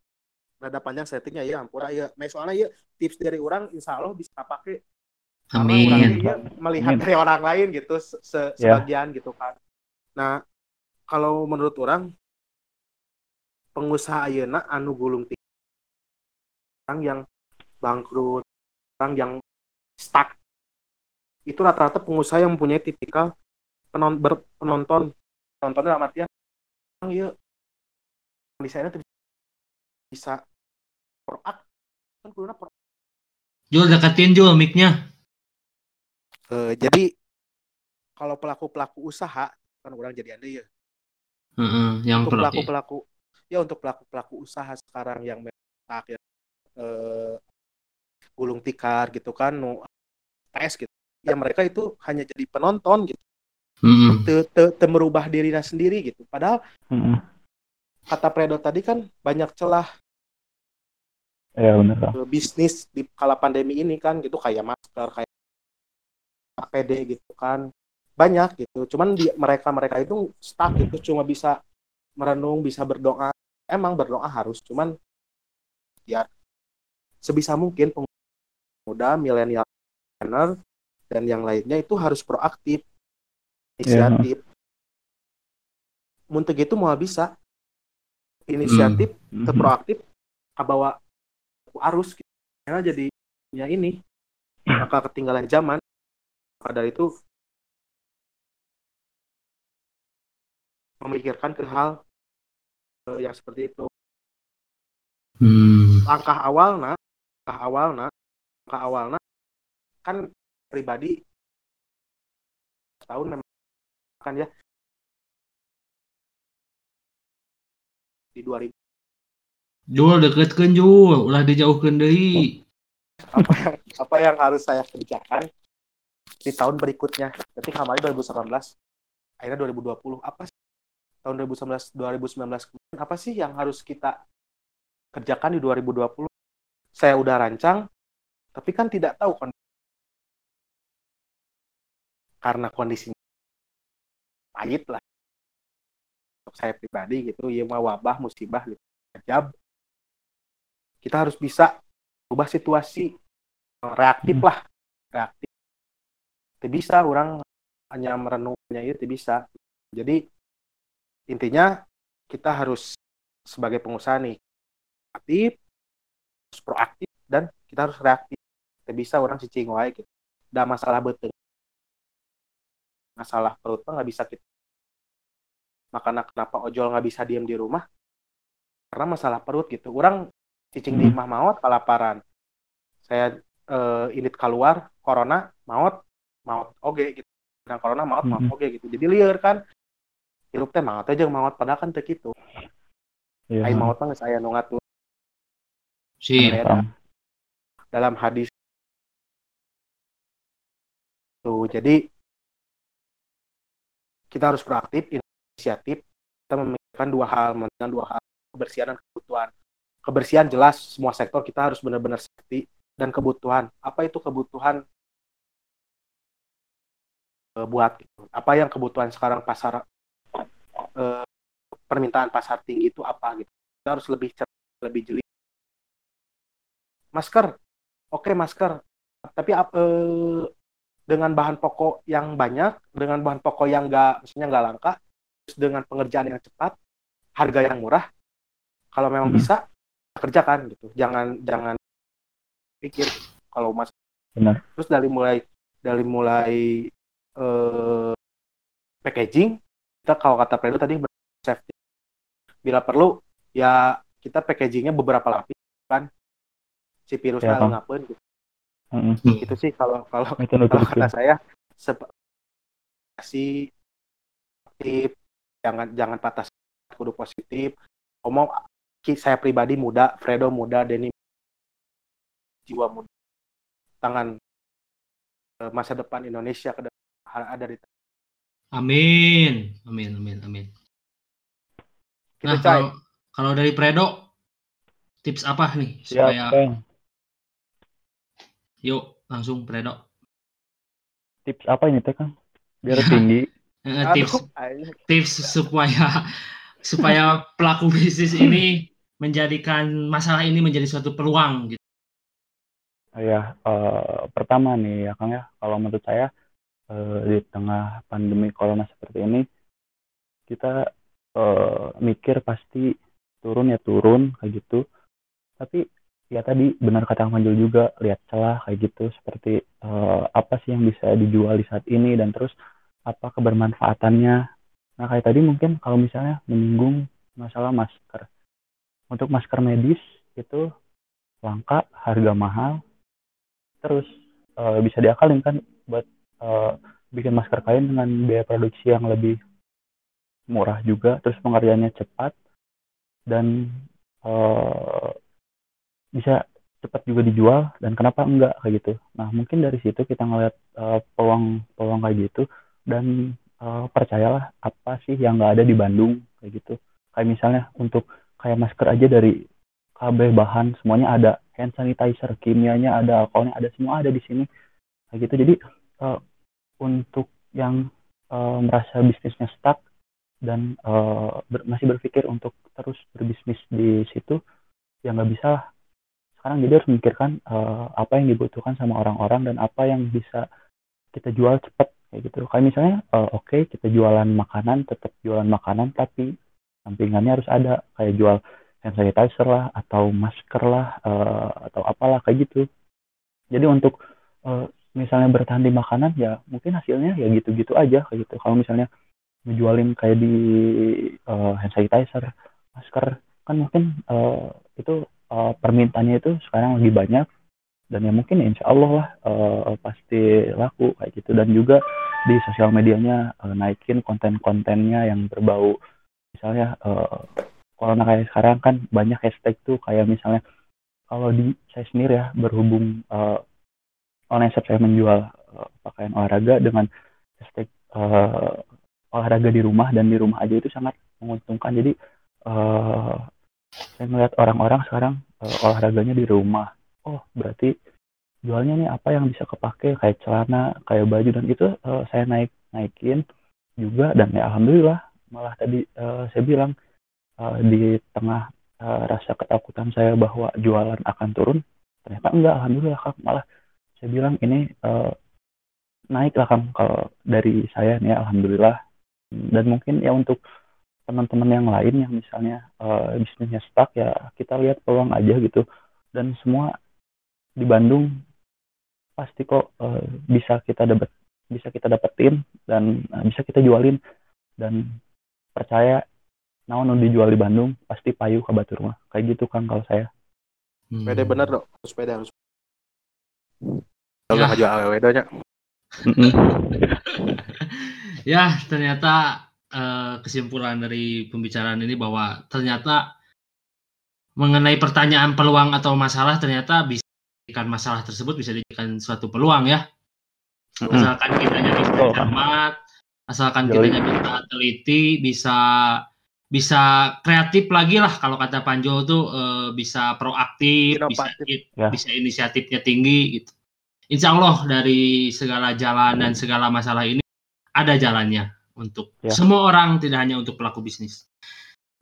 rada panjang settingnya ya ampura ya. Nah, soalnya ya tips dari orang insya Allah bisa pakai orang Amin. ya melihat Amin. dari orang lain gitu se- se- Ya. sebagian gitu kan. Nah, kalau menurut orang pengusaha ayeuna anu gulung tikar orang yang bangkrut, orang yang stuck itu rata-rata pengusaha yang mempunyai tipikal penon, penonton penonton dalam artian orang ya tuh bisa proak kan kuduna pro- Jul deketin Jul mic-nya. Eh, jadi kalau pelaku-pelaku usaha kan orang jadi anda ya Heeh, yang untuk pelaku-pelaku ya untuk pelaku-pelaku usaha sekarang yang memang ya eh, gulung tikar gitu kan nu tes gitu ya mereka itu hanya jadi penonton gitu Heeh. te, te, te merubah dirinya sendiri gitu padahal Heeh. Kata Predo tadi kan banyak celah Ya eh, bisnis di kala pandemi ini kan gitu. Kayak masker kayak APD gitu kan. Banyak gitu. Cuman di mereka mereka itu stuck gitu. Cuma bisa merenung bisa berdoa. Emang berdoa harus cuman ya sebisa mungkin pemuda milenial planner, dan yang lainnya itu harus proaktif inisiatif. Munteg itu mau bisa inisiatif Mhm. terproaktif kabawa arus gitu. karena jadi ya ini bakal ketinggalan zaman maka dari itu memikirkan ke hal eh, yang seperti itu Hmm. langkah awal nah langkah awal nah langkah awal nah kan pribadi tahun memang kan ya di 2000 Jul deketkeun Jul, ulah dijauhkeun deui. apa? Yang apa yang harus saya kerjakan di tahun berikutnya? Berarti kemarin 2018 akhirnya 2020 apa sih? Tahun 2019 2019 kemarin apa sih yang harus kita kerjakan di 2020 saya udah rancang tapi kan tidak tahu kon karena kondisinya pahit lah untuk saya pribadi gitu ya mau wabah musibah gitu ajab kita harus bisa ubah situasi reaktif Hmm. lah reaktif. Tidak bisa orang hanya merenungnya itu tidak bisa. Jadi intinya kita harus sebagai pengusaha nih aktif harus proaktif dan kita harus reaktif. Tidak bisa orang cicing wae gitu. Ada masalah betul. Masalah perut nggak bisa kita makanya kenapa ojol nggak bisa diam di rumah? Karena masalah perut gitu. Orang cicing di Hmm. rumah maut kelaparan. Saya eh, init keluar corona maut maut oke gitu. Nah corona maut maut Mhm. oke gitu. Jadi liar kan? Hirup teh maut aja maut padahal kan teh gitu. Iya. ai maut mah geus aya nu ngatur. Paham. dalam hadis. Tuh jadi kita harus proaktif inisiatif kita memikirkan dua hal memikirkan dua hal kebersihan dan kebutuhan. Kebersihan jelas semua sektor kita harus benar-benar safety dan kebutuhan. Apa itu kebutuhan eh, buat gitu. apa yang kebutuhan sekarang pasar eh, permintaan pasar tinggi itu apa gitu? Kita harus lebih cerdas lebih jeli masker. Oke masker. Tapi ap- eh, dengan bahan pokok yang banyak dengan bahan pokok yang enggak maksudnya nggak langka dengan pengerjaan yang cepat harga yang murah kalau memang Hmm. bisa kerjakan gitu jangan jangan pikir kalau mas Benar. terus dari mulai dari mulai eh, packaging kita kalau kata Fredo tadi safety bila perlu ya kita packagingnya beberapa lapis kan si virusnya Ya, ngapain gitu. Mm-mm. Gitu sih kalau kalau Itu kalau kata saya si positif jangan jangan patah semangat, kudu positif ngomong ki- saya pribadi muda Fredo muda Denny jiwa muda tangan eh, masa depan Indonesia ke depan ada di Amin. Amin, amin, amin. kita Nah, cai kalau kalau dari Predo tips apa nih Siap, supaya Bang. yuk langsung Predo. Tips apa ini teh, Kang? Biar tinggi. Aduh, tips tips supaya supaya pelaku bisnis ini menjadikan masalah ini menjadi suatu peluang gitu. Oh ya, eh, pertama nih ya Kang ya, kalau menurut saya eh, di tengah pandemi corona seperti ini, kita eh, mikir pasti turun ya turun kayak gitu. Tapi ya tadi benar kata Kang Manjul juga lihat celah kayak gitu, seperti eh, apa sih yang bisa dijual di saat ini dan terus apa kebermanfaatannya. Nah kayak tadi mungkin kalau misalnya menyinggung masalah masker, untuk masker medis itu langka, harga mahal, terus eh, bisa diakalin kan buat eh, bikin masker kain dengan biaya produksi yang lebih murah juga terus pengerjaannya cepat dan eh, bisa cepat juga dijual dan kenapa enggak kayak gitu. Nah mungkin dari situ kita ngeliat peluang peluang kayak gitu dan eh, percayalah apa sih yang nggak ada di Bandung kayak gitu. Kayak misalnya untuk kayak masker aja dari KB bahan semuanya ada. Hand sanitizer kimianya ada alkoholnya ada semua ada di sini. Kayak gitu. Jadi eh, untuk yang eh, merasa bisnisnya stuck dan eh, ber- masih berpikir untuk terus berbisnis di situ ya nggak bisa lah. Sekarang jadi harus memikirkan eh, apa yang dibutuhkan sama orang-orang dan apa yang bisa kita jual cepat kayak gitu. Kayak misalnya eh, oke kita jualan makanan tetap jualan makanan tapi sampingannya harus ada. Kayak jual hand sanitizer lah atau masker lah uh, atau apalah kayak gitu. Jadi untuk uh, misalnya bertahan di makanan ya mungkin hasilnya ya gitu-gitu aja kayak gitu. Kalau misalnya ngejualin kayak di uh, hand sanitizer masker kan mungkin uh, itu uh, permintaannya itu sekarang lagi banyak dan ya mungkin insya Allah lah uh, pasti laku kayak gitu. Dan juga di sosial medianya uh, naikin konten-kontennya yang berbau misalnya uh, corona kayak sekarang kan banyak hashtag tuh kayak misalnya kalau di saya sendiri ya berhubung uh, online shop saya menjual uh, pakaian olahraga dengan hashtag uh, olahraga di rumah dan di rumah aja itu sangat menguntungkan. Jadi uh, saya melihat orang-orang sekarang uh, olahraganya di rumah oh berarti jualnya nih apa yang bisa kepake? Kayak celana kayak baju dan itu uh, saya naik naikin juga dan ya alhamdulillah malah tadi uh, saya bilang uh, di tengah uh, rasa ketakutan saya bahwa jualan akan turun ternyata enggak alhamdulillah kak. Malah saya bilang ini uh, naik lah kang kalau dari saya nih alhamdulillah. Dan mungkin ya untuk teman-teman yang lain yang misalnya uh, bisnisnya stuck ya kita lihat peluang aja gitu. Dan semua di Bandung pasti kok uh, bisa kita dapat bisa kita dapetin dan uh, bisa kita jualin. Dan percaya naon dijual di Bandung pasti payu ke Batur mah. Kayak gitu kan kalau saya. Hmm. sepeda bener dong sepeda harus kalau ya. jual awewe ya ternyata uh, kesimpulan dari pembicaraan ini bahwa ternyata mengenai pertanyaan peluang atau masalah ternyata bisa menjadikan masalah tersebut bisa dijadikan suatu peluang ya. Asalkan kita bisa cermat, asalkan kita bisa teliti, bisa bisa kreatif lagi lah kalau kata Panjo tuh e, bisa proaktif, Inovatif. bisa ya. bisa inisiatifnya tinggi gitu. Insya Allah dari segala jalan dan segala masalah ini ada jalannya untuk ya. semua orang tidak hanya untuk pelaku bisnis.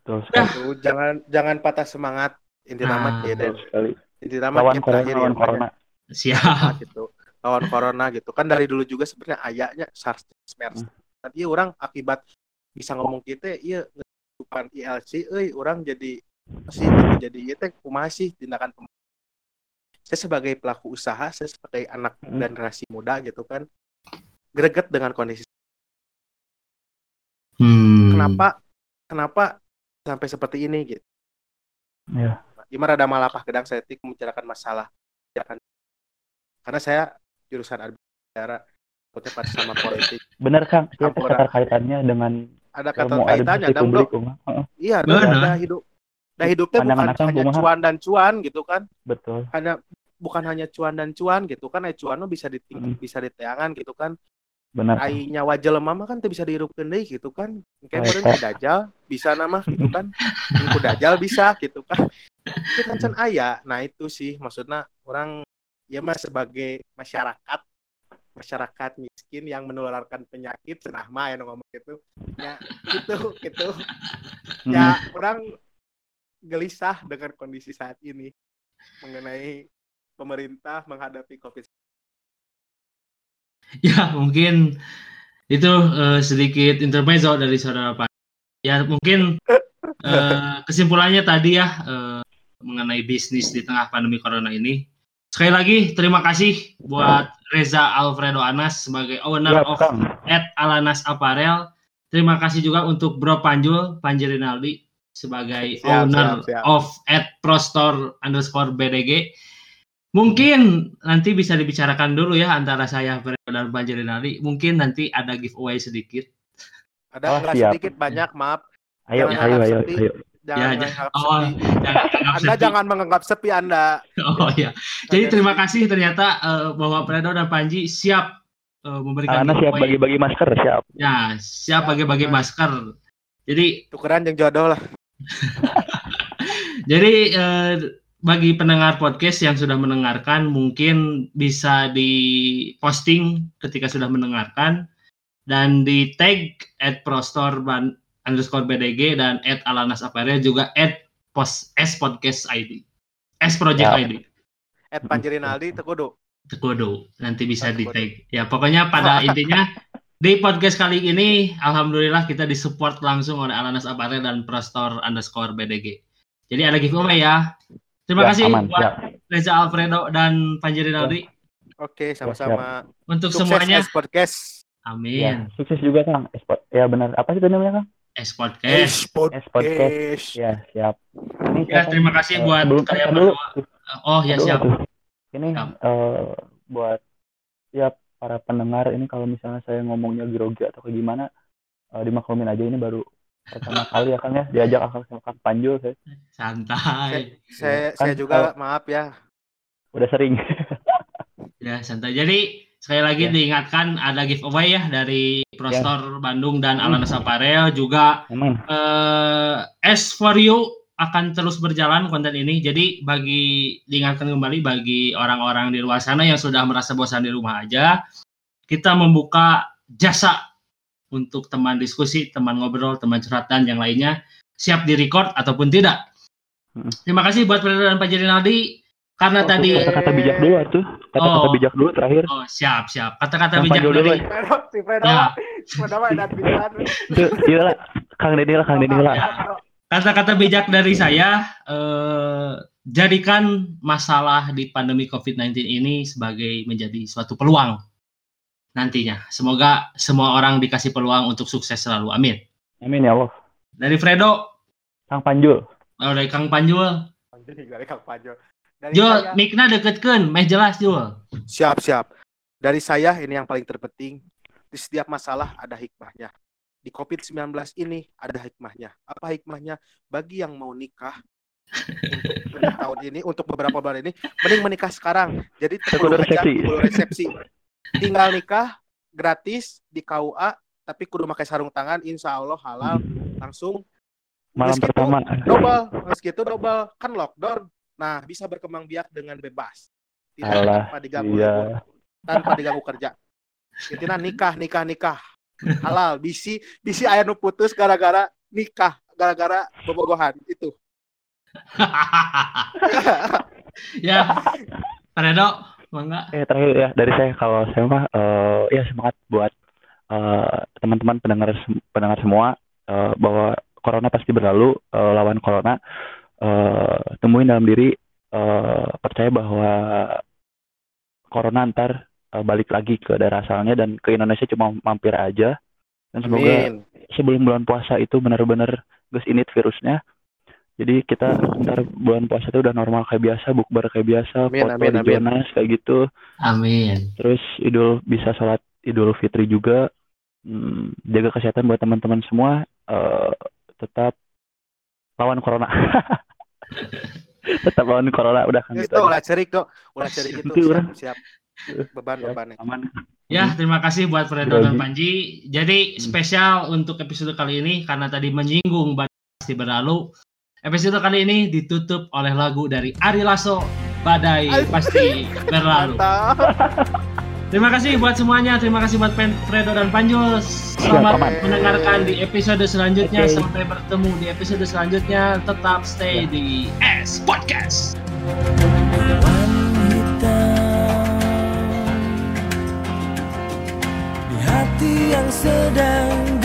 Terus, nah. jangan jangan patah semangat inti nah, ya, sekali jadi nama lawan corona, ya, lawan corona. Siap. gitu. Lawan corona gitu. Kan dari dulu juga sebenarnya ayahnya SARS, MERS. Hmm. Tadi orang akibat bisa ngomong kita, iya bukan ILC, eh orang jadi masih jadi iya teh masih tindakan saya sebagai pelaku usaha, saya sebagai anak hmm. generasi muda gitu kan, greget dengan kondisi. Hmm. Kenapa? Kenapa sampai seperti ini gitu? Ya gimana ada malapah gedang setik membicarakan masalah? Ya kan karena saya jurusan administrasi takutnya pada sama politik. Benar kang. Ya, ada kaitannya dengan ada kata kaitannya dan bro iya ada, ada hidup. Ada hidupnya bukan hanya cuan dan cuan gitu kan. Betul. Hanya bukan hanya cuan dan cuan gitu kan. Eh cuan bisa diting hmm. bisa diteangan gitu kan benar ai nyawa jelema mah kan bisa dihirup deui gitu kan. Kayak meureun dajal bisa nama gitu kan. Ku dajal bisa gitu kan. Itu kan can aya nah itu sih maksudnya orang ya mas sebagai masyarakat masyarakat miskin yang menularkan penyakit senah mah ya ngomong gitu ya gitu gitu. Ya orang gelisah dengan kondisi saat ini mengenai pemerintah menghadapi covid Ya, mungkin itu uh, sedikit intermezzo dari saudara Pak. Ya, mungkin uh, kesimpulannya tadi ya uh, mengenai bisnis di tengah pandemi corona ini. Sekali lagi terima kasih buat Reza Alfredo Anas sebagai owner ya, of at Alanas Apparel. Terima kasih juga untuk Bro Panjul, Panji Rinaldi sebagai siap, owner siap, siap. of at Prostor underscore BDG. Mungkin nanti bisa dibicarakan dulu ya antara saya dan Banjarinari. Mungkin nanti ada giveaway sedikit. Ada oh, sedikit banyak, maaf. Ayo, jangan ayo, ayo, ayo. Jangan ya, menganggap oh, jangan anda sepi. jangan menganggap sepi Anda. Oh ya. Jadi terima kasih ternyata uh, bahwa Fredo dan Panji siap uh, memberikan Karena siap bagi-bagi masker, siap. Ya, siap bagi-bagi masker. Jadi tukeran yang jodoh lah. Jadi uh, bagi pendengar podcast yang sudah mendengarkan mungkin bisa di posting ketika sudah mendengarkan. Dan di tag at prostor ban underscore bdg dan at alanas apparel juga at post s podcast id s project ya. id at panjerinaldi tekudu tekudu nanti bisa di tag. Ya pokoknya pada intinya di podcast kali ini alhamdulillah kita disupport langsung oleh alanas apparel dan prostor underscore bdg Jadi ada giveaway ya. Terima Ya, kasih aman, buat siap. Reza Alfredo dan Panji Rinaldi Oke, sama-sama. untuk Sukses semuanya. Podcast. Ya, Amin. sukses juga Kang. Esport. Ya benar. Apa sih itu namanya Kang? S Podcast. S Podcast. Ya siap. Ini Ya, terima kasih eh, buat sebelum kalian dulu. berdua. Oh ya Aduh, siap. aduh. Ini Siap. eh, buat ya para pendengar ini kalau misalnya saya ngomongnya grogi atau kayak gimana eh, dimaklumin aja ini baru pertama kali ya Kang ya diajak akal sama Kang Panjul saya Santai. Saya Kan saya juga kalau- maaf ya. udah sering. Ya santai. Jadi sekali lagi Ya. diingatkan ada giveaway ya dari Prostor Bandung dan Hmm. Alana Saparel juga Aman. eh S for You akan terus berjalan konten ini. Jadi bagi diingatkan kembali bagi orang-orang di luar sana yang sudah merasa bosan di rumah aja, kita membuka jasa untuk teman diskusi, teman ngobrol, teman curhat dan yang lainnya siap di-record ataupun tidak. Hmm. Terima kasih buat Fredo dan Pak Jerinaldi karena Oke. tadi Kata-kata bijak dulu tuh. Kata-kata Oh. bijak dulu terakhir. oh siap siap kata-kata bijak dulu dari si Fredo, ya. Itu iya lah. Kang Deddy lah, Kang Deddy lah. kata-kata bijak dari saya eh, jadikan masalah di pandemi COVID-19 ini sebagai menjadi suatu peluang nantinya. Semoga semua orang dikasih peluang untuk sukses selalu. Amin. Amin ya Allah. Dari Fredo, Kang Panjul. oh, dari Kang Panjul. Anjing, dari Kang Panjo. Dari Jul, saya- mikna deketkeun, meh jelas Jul. Siap, siap. Dari saya ini yang paling terpenting, di setiap masalah ada hikmahnya. Di COVID-19 ini ada hikmahnya. Apa hikmahnya? Bagi yang mau nikah untuk tahun ini, untuk beberapa bulan ini, mending menikah sekarang. Jadi Tunggu 10 aja, resepsi. 10 resepsi. Tinggal nikah gratis di KUA, tapi kudu pakai sarung tangan, insya Allah halal, langsung Malam Meski itu pertama. double, meski itu double, kan lockdown. Nah, bisa berkembang biak dengan bebas. Tidak Alah, tanpa diganggu iya. tanpa diganggu kerja. Intinya nikah, nikah, nikah. Halal, bisi, bisi aya nu putus gara-gara nikah, gara-gara bobogohan itu. ya, Fredo, mangga. Eh terakhir ya dari saya kalau saya mah eh, ya semangat buat eh, teman-teman pendengar pendengar semua eh, bahwa corona pasti berlalu eh, lawan corona eh, temuin dalam diri eh, percaya bahwa corona ntar eh, balik lagi ke daerah asalnya dan ke Indonesia cuma mampir aja dan semoga Amin. sebelum bulan puasa itu benar-benar gus init virusnya jadi kita ntar bulan puasa itu udah normal kayak biasa bukber kayak biasa Amin, foto amin, di. Jonas kayak gitu Amin. terus idul bisa sholat idul fitri juga Hmm, jaga kesehatan buat teman-teman semua eh, tetap lawan corona tetap lawan corona udah kan gitu aja. ulah cerik tuh, ulah cerik itu Itu siap, orang. siap. Beban, Siap, bebannya. aman Ya, terima kasih buat Fredo dan Grogi. Panji. Jadi spesial untuk episode kali ini karena tadi menyinggung pasti berlalu. Episode kali ini ditutup oleh lagu dari Ari Lasso, Badai pasti berlalu. Terima kasih buat semuanya. Terima kasih buat Pen- Fredo dan Panjul. Selamat aman. mendengarkan di episode selanjutnya. Oke. Sampai bertemu di episode selanjutnya. Tetap stay Ya. di S Podcast. di hati yang sedang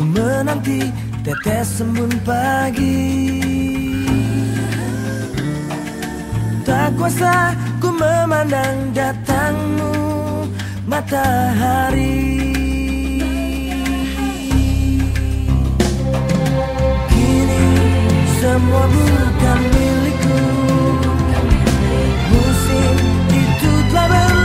ku menanti tetes embun pagi. Tak kuasa ku memandang datangmu matahari. Kini semua bukan milikku. Musim itu telah berlalu